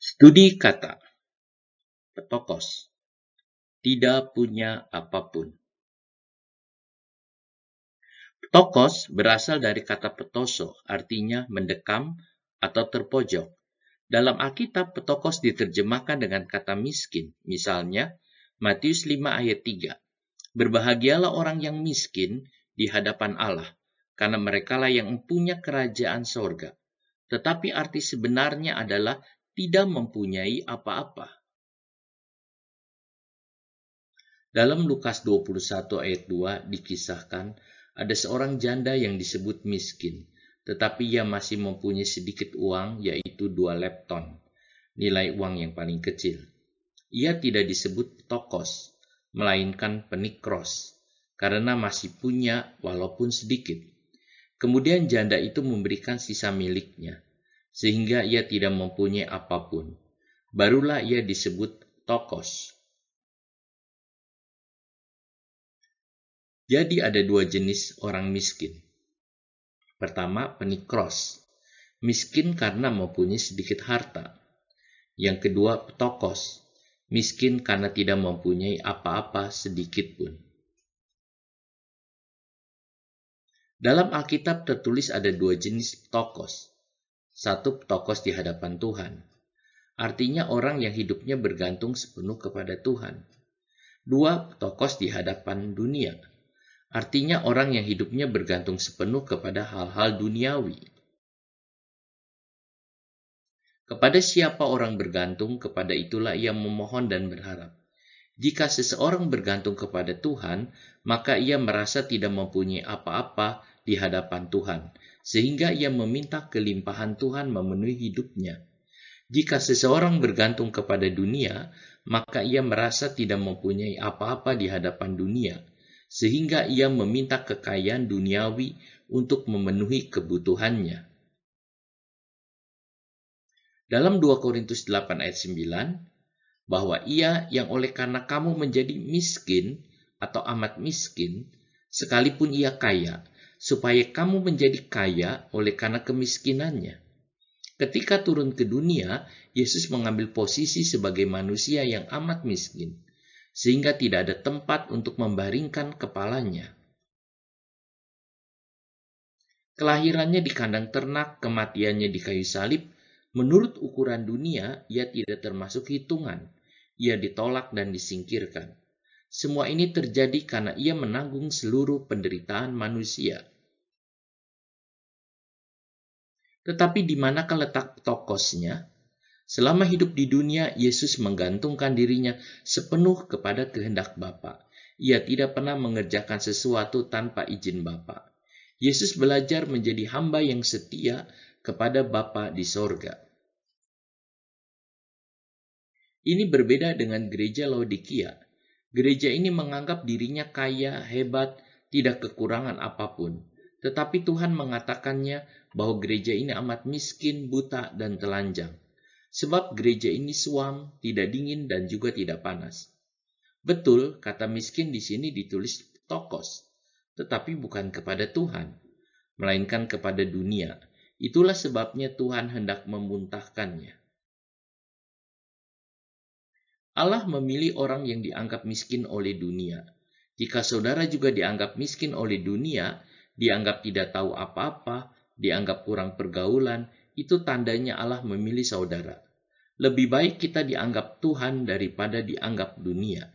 Studi kata Petokos tidak punya apa pun. Petokos berasal dari kata petoso, artinya mendekam atau terpojok. Dalam Alkitab, petokos diterjemahkan dengan kata miskin. Misalnya, Matius 5 ayat 3. Berbahagialah orang yang miskin di hadapan Allah, karena merekalah yang mempunyai kerajaan sorga. Tetapi arti sebenarnya adalah tidak mempunyai apa-apa. Dalam Lukas 21 ayat 2 dikisahkan ada seorang janda yang disebut miskin, tetapi ia masih mempunyai sedikit uang yaitu dua lepton, nilai uang yang paling kecil. Ia tidak disebut tokos, melainkan penikros, karena masih punya walaupun sedikit. Kemudian janda itu memberikan sisa miliknya, sehingga ia tidak mempunyai apa pun. Barulah ia disebut tokos. Jadi ada dua jenis orang miskin. Pertama, penikros. Miskin karena mempunyai sedikit harta. Yang kedua, petokos. Miskin karena tidak mempunyai apa-apa sedikit pun. Dalam Alkitab tertulis ada dua jenis petokos satu tokos di hadapan Tuhan. Artinya orang yang hidupnya bergantung sepenuh kepada Tuhan. Dua, tokos di hadapan dunia. Artinya orang yang hidupnya bergantung sepenuh kepada hal-hal duniawi. Kepada siapa orang bergantung, kepada itulah ia memohon dan berharap. Jika seseorang bergantung kepada Tuhan, maka ia merasa tidak mempunyai apa-apa di hadapan Tuhan, sehingga ia meminta kelimpahan Tuhan memenuhi hidupnya. Jika seseorang bergantung kepada dunia, maka ia merasa tidak mempunyai apa-apa di hadapan dunia, sehingga ia meminta kekayaan duniawi untuk memenuhi kebutuhannya. Dalam 2 Korintus 8 ayat 9, bahwa ia yang oleh karena kamu menjadi miskin atau amat miskin, sekalipun ia kaya, supaya kamu menjadi kaya oleh karena kemiskinannya. Ketika turun ke dunia, Yesus mengambil posisi sebagai manusia yang amat miskin, sehingga tidak ada tempat untuk membaringkan kepalanya. Kelahirannya di kandang ternak, kematiannya di kayu salib, menurut ukuran dunia, ia tidak termasuk hitungan. Ia ditolak dan disingkirkan. Semua ini terjadi karena ia menanggung seluruh penderitaan manusia. Tetapi di manakah letak tokosnya? Selama hidup di dunia, Yesus menggantungkan dirinya sepenuh kepada kehendak Bapa. Ia tidak pernah mengerjakan sesuatu tanpa izin Bapa. Yesus belajar menjadi hamba yang setia kepada Bapa di sorga. Ini berbeda dengan gereja Laodikia. Gereja ini menganggap dirinya kaya, hebat, tidak kekurangan apa pun. Tetapi Tuhan mengatakannya bahwa gereja ini amat miskin, buta, dan telanjang. Sebab gereja ini suam, tidak dingin, dan juga tidak panas. Betul, kata miskin di sini ditulis tokos, tetapi bukan kepada Tuhan, melainkan kepada dunia. Itulah sebabnya Tuhan hendak memuntahkannya. Allah memilih orang yang dianggap miskin oleh dunia. Jika saudara juga dianggap miskin oleh dunia, dianggap tidak tahu apa-apa, dianggap kurang pergaulan, itu tandanya Allah memilih saudara. Lebih baik kita dianggap Tuhan daripada dianggap dunia.